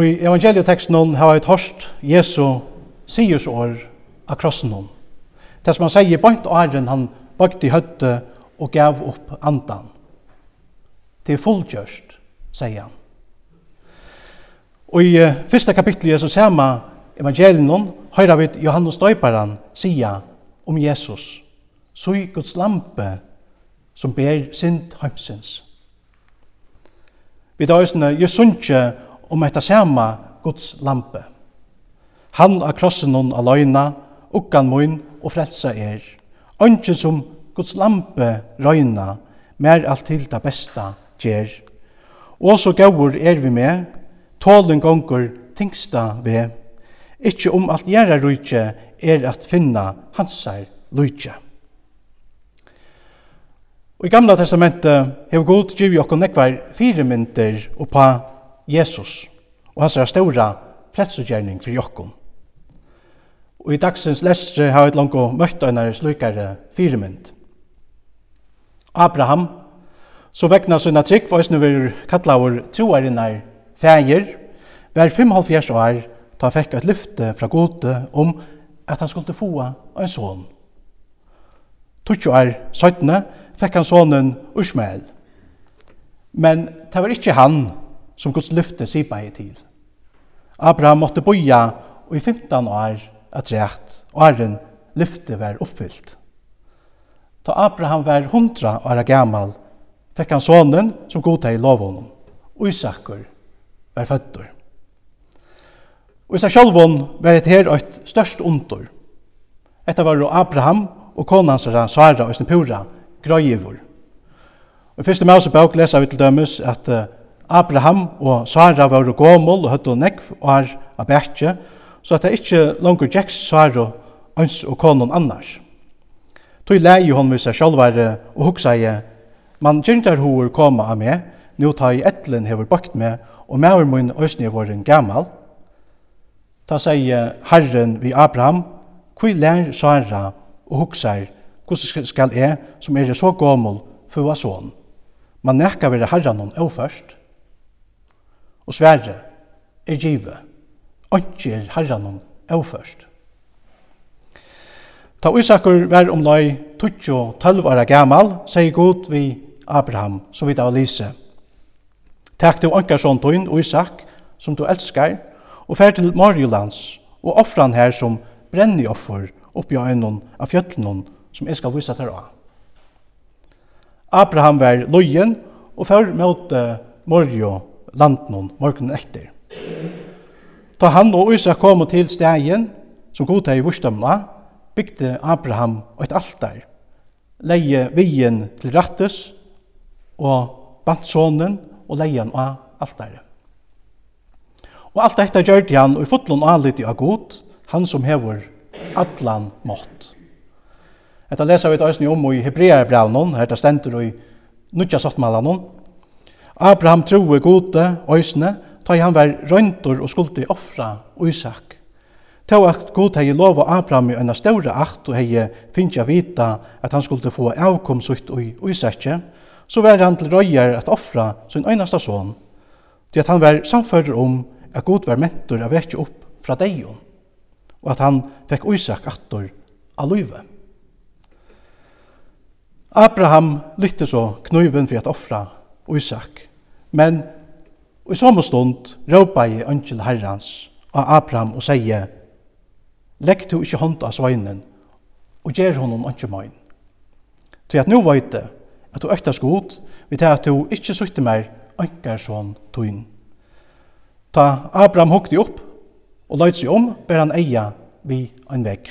Og i evangelieteksten har vi torst Jesu siers år av krossen hon. Det som han sier, bønt åren han bøkte i høtte og gav opp andan. Det er fullgjørst, sier han. Og i uh, første kapitlet så ser man evangelien hon, høyra vi Johannes Døyparen sier om Jesus. Så i Guds lampe som ber sint heimsins. Vi tar òsne, sunnkje om etta sama Guds lampe. Han av krossen hon aløyna, ukkan mun og frelsa er. Ønsken som Guds lampe røyna, mer alt til det besta gjer. Og så gaur er vi med, tålen gonger tingsta vi. Ikkje om alt gjerra rujtje er at finna hansar lujtje. Og i gamla testamentet hev god givi okkur nekvar fire myndir og pa Jesus og hans er ståra pretsugjerning for jokken. Og i dagsens lestre har vi langt og møtt øyne slukare firemynd. Abraham, så vekna sunna trygg for oss nu vi kalla vår troarinnar fægir, var 75 år ta fekk et lyfte fra gode om at han skulle få en son. 20 år 17 fekk han sonen Ushmael. Men det var ikkje han som Guds lyfte sipa i til. Abraham måtte boja og i 15 år at rett, og æren lyfte var oppfyllt. Ta Abraham var 100 år gammal, fekk han sonen som godta i lovånen, og Isakur var fødder. Og Isak sjálvån var et her et størst ondur. Etta var Abraham og konansara Sara og Snipura, grøyivur. Og i fyrste mausebøk lesa vi til dømes at Abraham og Sara var gomul og høttu nekv og er av bætje, så at det ikkje langer gikk Sara ans og konon annars. Tøy leie hon med seg sjálvare og hugsa ei man gyndar hoer koma av meg, nu ta i etlen hever bakt meg, og maur mun òsni var en gammal. Ta sier Herren vi Abraham, kvi lær Sara og hugsar, hvordan skal jeg, som er så gammel, få sånn? Man nekka vera herran hon og først og sverre er give. ikke er herren og først. Ta Isakur var om lai 12 år gammal, sier god vi Abraham, som vi da Lise. Takk du ankarsson tøyn, Isak, som du elskar, og fær til Marjolands, og offran her som brenni offer oppi av øynene av fjøtlenon, som jeg skal vise til å. Abraham var løyen, og fer mot Morjo landen morgenen etter. Da han og Isak kom til stegen, som god i vursdømna, bygde Abraham et altar, leie vien til rattes, og bant sonen og leie han av altaret. Og alt dette gjør det han, og i fotlån alit i agot, han som hever atlan mått. Etta leser vi et øyne om i Hebrearebraunen, her det stender i Nudja Sottmalanon, Abraham troe gode øysene, ta han var røyntor og skuldi offra Isak. Ta at god hei lova Abraham i enn større akt og hei finnja vita at han skuldi få avkom sutt i Isakje, så var han til røyer at offra sin øynasta son, til at han var samfører om at god var mentor av vekje opp fra deion, og at han fekk Isak attor av løyve. Abraham lytte så knuven for at offra Isak, Men i samme stund råpa jeg ønskjel herrans av Abraham og sier, Legg du ikke hånd av sveinen, og gjer honom ønskjel møyn. Til at nå vet det, at du økta god, vi til at du ikke sutte mer ønsker sånn tøyn. Ta Abraham hukte opp, og løyt seg om, ber han eia vi en vekk.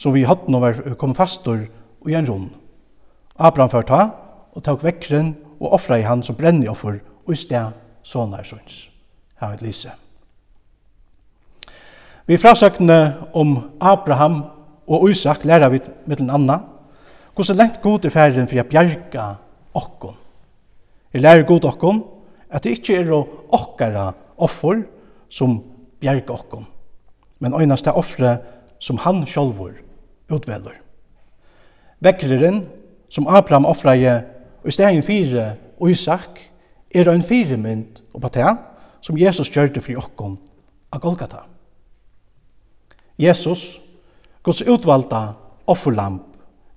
Så vi hatt nå kom fastor og i en rund. Abraham ført ta, og tok vekkren og offra i han som brenni offer og i sted sånne sønns. Her er Lise. Vi frasøkne om Abraham og Isak lærer vi med den andre. hvordan lengt god er ferden for å bjerke okkon. Vi lærer god okkon at det ikke er okkara offer som bjerke okkon, men øynast det offre som han sjolvor utveller. Vekkeren som Abraham offra i og i stegen fire og Isak er en firemynd og patea som Jesus gjør det for jokken av Golgata. Jesus, Guds utvalda offerlamp,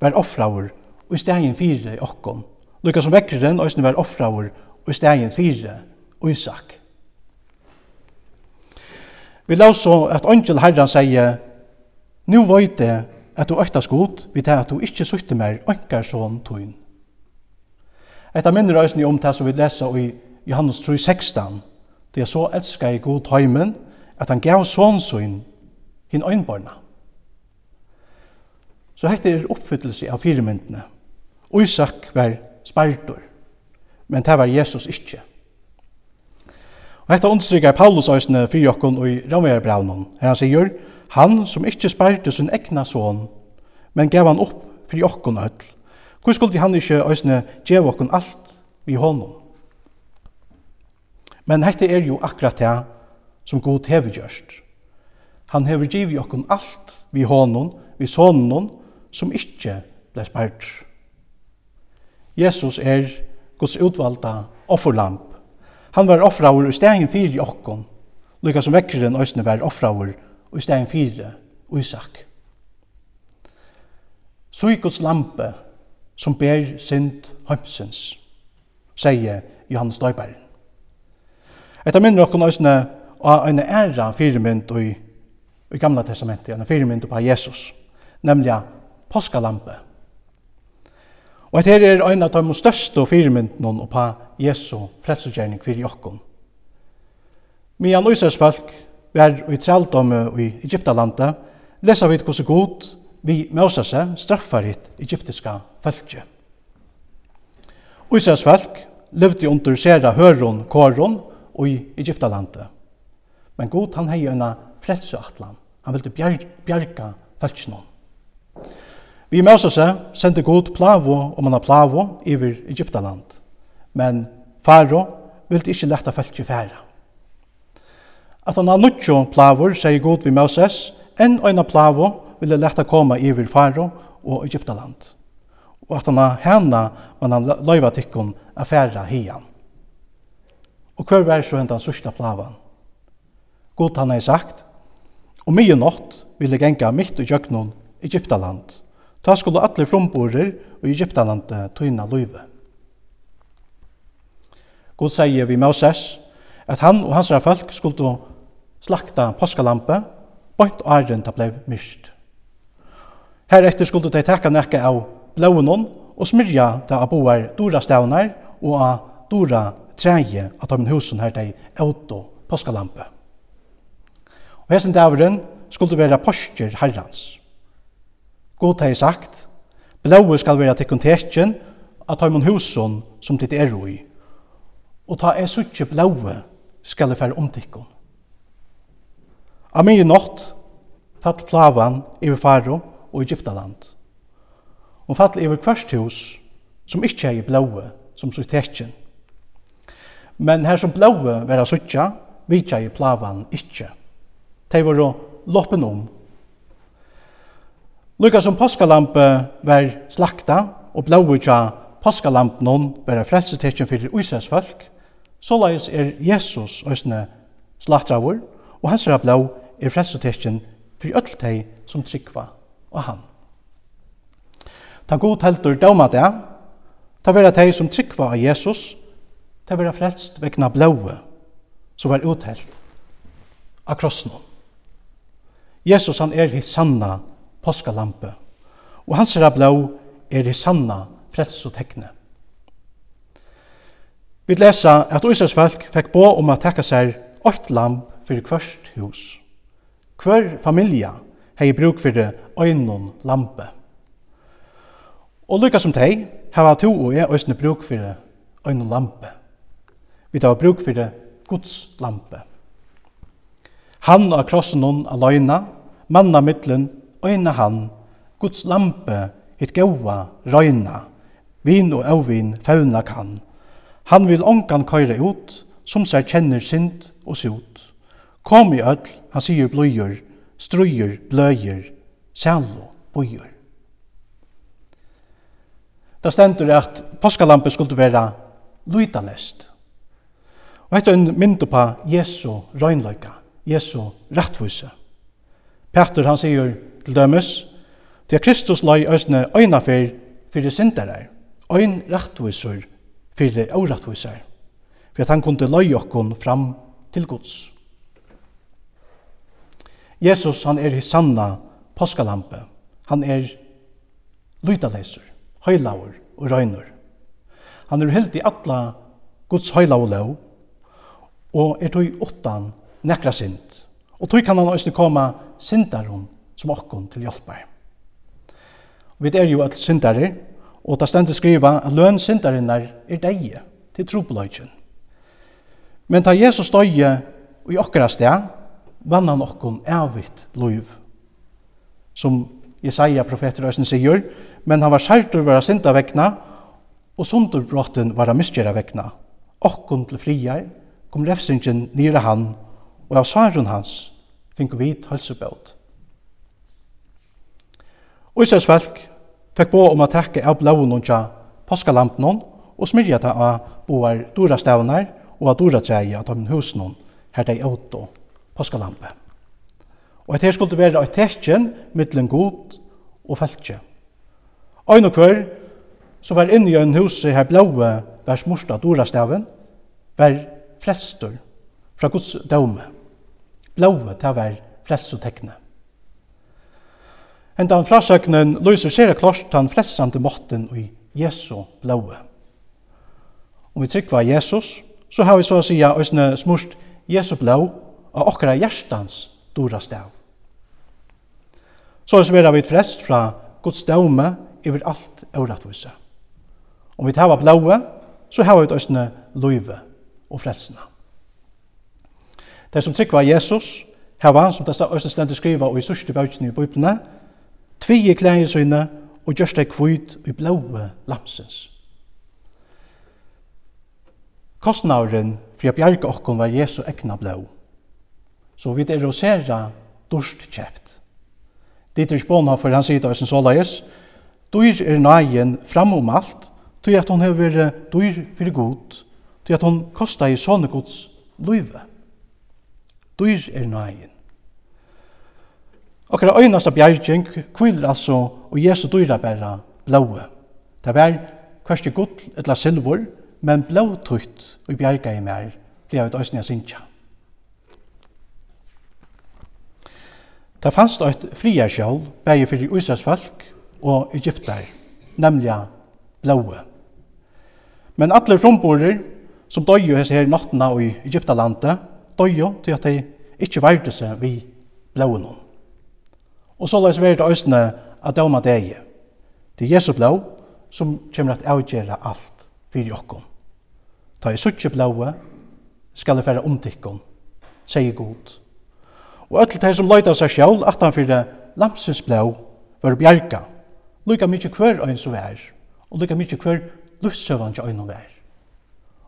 var offraver og i stegen fire jokken, lukka som vekkeren og var offraver og i stegen fire og Isak. Vi la så at Angel Herren sier, «Nu jeg at du øktas god, vi tar at du ikke sutte mer ønker sånn tøyn.» Etta minner eisen om det som vi lesa i Johannes 3, 16. Det er så elska i god tøymen at han gav sonsuin hinn øynbarna. Så hette er oppfyllelse av firemyndene. Isak var spartor, men det var Jesus ikkje. Og hette understrykker Paulus eisne fyrjokken og i Ramverbraunen, her han sier, han som ikkje sparte sin egna son, men gav han opp fri okkon öll, Hvor skulle han ikke øsne gjeve okken alt vi honom? Men hette er jo akkurat det som god hever gjørst. Han hever givet okken alt vi honom, vi sonen, som ikke ble spart. Jesus er Guds utvalda offerlamp. Han var offraver i stegen fire i okken, lykka som vekkeren øsne var offraver i stegen fire, Isak. Så i Guds lampe som ber synd heimsins, sier Johannes Døybæren. Etta minner okkon òsne av en æra firmynd i, i Gamla Testamentet, en firmynd på Jesus, nemlig påskalampe. Og etter er en av de største firmyndene på Jesu fredsutgjerning fyrir okkon. Mian Øysers Israels folk var i trældomme i Egyptalandet, lesa vi hvordan god vi Moses straffar hitt egyptiska fölkje. Israels folk levde under sera høron koron og i Egyptalandet. Men god han hei en frelseatlan. Han ville bjar bjarga fölkjen. Vi Mosese sendte god plavo om han plavo iver Egyptaland. Men faro ville ikkje letta fölkje færa. At han har nuttjo plavor, sier god vi Moses, enn øyna plavo, ville leta koma iver faro og Egyptaland. Og at han hana var han løyva tikkum affæra hian. Og hver vær så hendan sørsta plavan? God han hei sagt, og mye nått ville genga mitt i jøknon Egyptaland. Ta skulle alle fromborer og Egyptalandet tøyna løyve. God sier vi Moses at han og hans folk skulle slakta påskalampe, bort og æren ta blei myrst. Heretter skulle de tekka nekka av blåunon og smyrja ta av boar dora stavnar og av dora treje av de husen her de auto påskalampe. Og hesten davren skulle være postkjer herrans. God hei sagt, blåu skal være til kontekjen av de husen som ditt er i. Og ta er suttje blåu skal det være omtikken. Av mye natt, fatt plavan i faro, og Egyptaland. Hon fall iver kvørst hus som ikkje er i blåe, som så tekjen. Men her som blåe vera suttja, vitja i plavan ikkje. Tei var loppen om. Lukka som påskalampe var slakta, og blåe tja påskalampen hon vera frelsetekjen fyrir Ísas folk, såleis er Jesus òsne slaktraur, og hans blå er frelsetekjen fyrir öll tei som tryggva og han. Ta god heldur døma det, ta vera teg som tryggva av Jesus, ta vera frelst vegna blåe, som var uthelt av krossen. Jesus han er hitt sanna påskalampe, og hans er blå er hitt sanna frelst og tekne. Vi lesa at Ísars folk fekk bo om at tekka seg åtte lamp fyrir kvørst hus. Kvør familie hei bruk fyrir øynon lampe. Og lykka som tei, hava to og jeg òsne bruk fyrir øynon lampe. Vi tar bruk fyrir Guds lampe. Han og krossen hon aløyna, manna middelen, øyna han, Guds lampe, hitt gaua, røyna, vin og avvin, fauna kan. Han vil ongan køyre ut, som seg kjenner sint og sot. Kom i öll, han sier bløyer, strøyer, bløyer, sælo, bøyer. Da stendur at påskalampe skulle være lytalest. Og etter en mynd på Jesu røgnløyka, Jesu rettvise. Petter han sier til dømes, til Kristus løy øsne øyna fyr fyrir sindarar, øyn rettvisur fyrir órettvisar, for at han kunne løy okkon fram til Guds. Jesus, han er sanna påskalampe. Han er lytaleser, høylaur og røynur. Han er helt i atla Guds høylaur lov, og er tog åttan nekra sint. Og tog kan han også koma sindaron som okkon til hjelpar. Vi er jo at syndarer, og da stendt skriva at løn syndarinnar er deie til trobeløyken. Men ta Jesus døye i okkara sted, vannan okkon evigt liv. Som Jesaja profeter Øysen sier, men han var skjertur vera sinda vekna, og sundurbrotten vera miskjera vekna. Okkon til friar, kom refsingen nira han, og av saren hans fink vit halsebøt. Og Israels folk fekk bo om å takke av blauen tja påskalampen og smyrja ta av boar dora stavnar og av dora treia av de husnån her de åtå påskalampe. Og at her skulle være et tekjen mittelen god og feltje. Ein og kvar som var inne i en huset her blåe var smorsta dorastaven var frelstor fra Guds døme. Blåe til var Enda han frasøknen lyser sere klart han frelsande måtten i Jesu blåe. Om vi trykker Jesus, så har vi så å si at smurst Jesu blå av okkara hjertans dora stav. Så er vera vi frelst fra Guds døme iver alt eurattvise. Om vi hava blåe, så hava vi òsne løyve og frelsene. Det som trykva Jesus, hava, som dessa òsne stendur skriva og i sørste bøtjene i bøyblene, tvige klæger søgne og gjørst deg kvitt i blåe lamsens. Kostnauren for jeg bjerga okkon var Jesu ekna blåe Så vi er å sere dørst kjøpt. Dit er for han sier det som såleis. Dyr er nægen framom alt, tog at hon hever dyr for god, til at hon kostar i sånne gods løyve. Dyr er nægen. øynast av bjergjeng kviler altså og Jesu dyra bæra blåe. Det var hverst gull etla silvor, men blåtutt og bjerga i mer, det er et øysnia sinja. Det fanns eit friarskjål bæg for Israels folk og Egyptar, nemlig blåe. Men alle fromborer som døy jo her nattene i Egyptalandet, døy jo til at de ikke varte seg vi blåen hon. Og så lais veri det østene at døma degi, til Jesu blå, som kommer til å avgjøre alt for dere. Ta i suttje blåe, skal det være omtikken, sier god, og öll þeir som leita seg sjálv aftanfyrir lamsins blå var bjerga, lukka mykje hver ein som er, og lukka mykje hver luftsøvan til som er.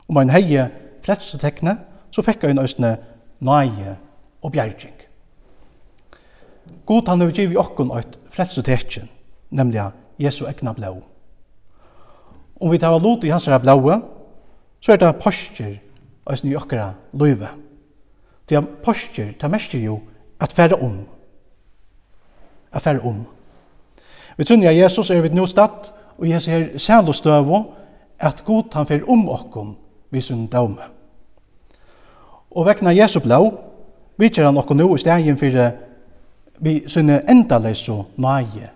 Om ein heie fredste tekne, så fekk ein østne nøye og bjerging. God han har givet okkon eit fredste tekjen, nemlig Jesu egna blå. Om vi tar lot i hans blåa, så er det postjer østne i okkara løyve. Det er postjer, det er jo at fære om. At fære om. Vi tror at Jesus er vi nå stadt, og Jesus er sæl og støv, at god han fer om okkom vi sin daume. Og vekna Jesu blå, vidtjer han okkom nu i stegin fyrir vi sinne endaleis og nøye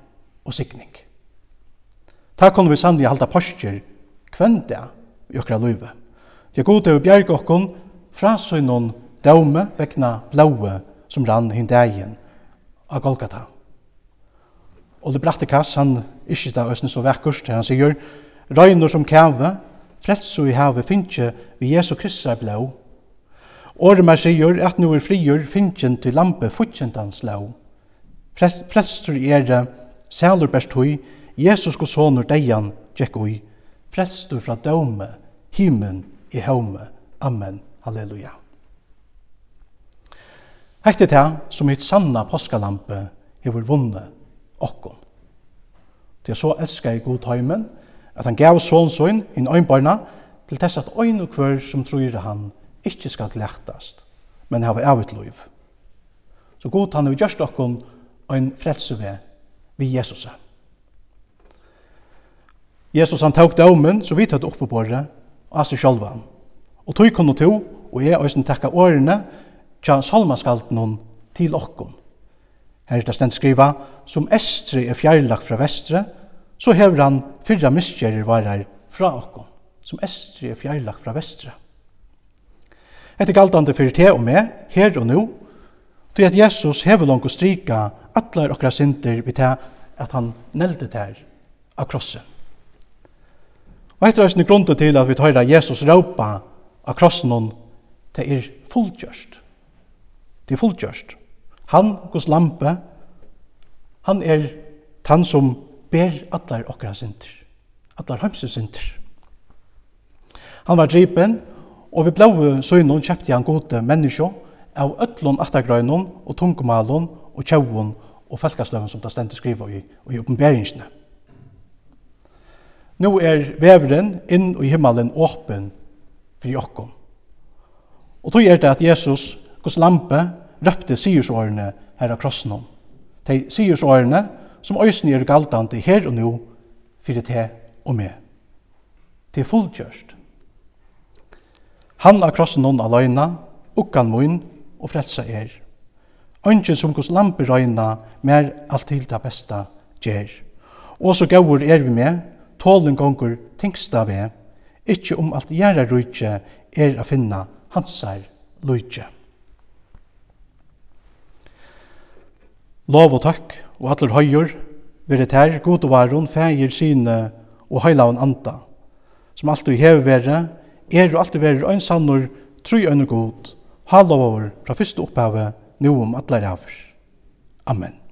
og sikning. Ta kunne vi sannelig halda postjer kvenn i okra løyve. Det er god til å bjerge okkom fra sinne daume vekna blåe som rann hin dagen av Golgata. Og det bratte kass, han ikke da øsne så vekkurs, han sier, røyner som kæve, frelso i havet finnje vi Jesu Kristus er blå. Året meg sier at nu er frigjør finnjen til lampe futtjentans lå. Frelstur i ere, sælur best hui, Jesus sko sonur deian, tjekk ui, frelstur fra døme, himen i haume. Amen. Halleluja. Hette det som hitt sanna påskalampe hever vunne okkon. Det er så elskar i god heimen, at han gav sån sån inn øynbarna, til tess at øyn og kvør som tror han ikke skal glættast, men hava evigt liv. Så god han har gjørst okkon ein frelse ved, vi Jesus. Jesus han tåg dømen, så vi tøtt oppe på det, og altså sjálvan. Og tøy kunne to, og jeg øyne tekka årene, tja salmaskaldnun til okkon. Her er det stendt skriva, som estre er fjærlagt fra vestre, så hever han fyrra miskjerir varar fra okkon, som estre er fjærlagt fra vestre. Etter galdande fyrir te og me, her og nu, tog at Jesus hever langt strika atlar okra synder vi te at han nelde der av krossen. Og etter er grunden til at vi tar Jesus råpa av krossen det er fullgjørst. Det er fullgjørst. Han, Guds lampe, han er han som ber atler okra synder. Atler hamse synder. Han var dripen, og vi blau søgnon kjepte han gode menneskje av ötlun attergrøynon og tungumalon og tjauon og falkasløven som det stendt skriva i, i oppenberingsene. Nå er veveren inn i himmelen åpen for jokken. Og tog er det at Jesus hos lampe røpte siersårene her av krossen om. De siersårene som øysen er galtande her og nå, fyrir te og med. Det er fullkjørst. Han av krossen om aløyna, ukkan mun og frelsa er. Ønske som hos lampe røyna, mer alt til det beste gjer. Og så gaur er vi med, tålen gonger tingsta vi, ikkje om alt gjerra rujtje er a finna hansar lujtje. Lov og takk, og atler høyur, vere ter, god og varon, fægir, syne og heilaun anda, som alltid hever vere, er og alltid vere ein sannur, tru øyne god, halov over, fra fyrste opphavet, nu om atler. Amen.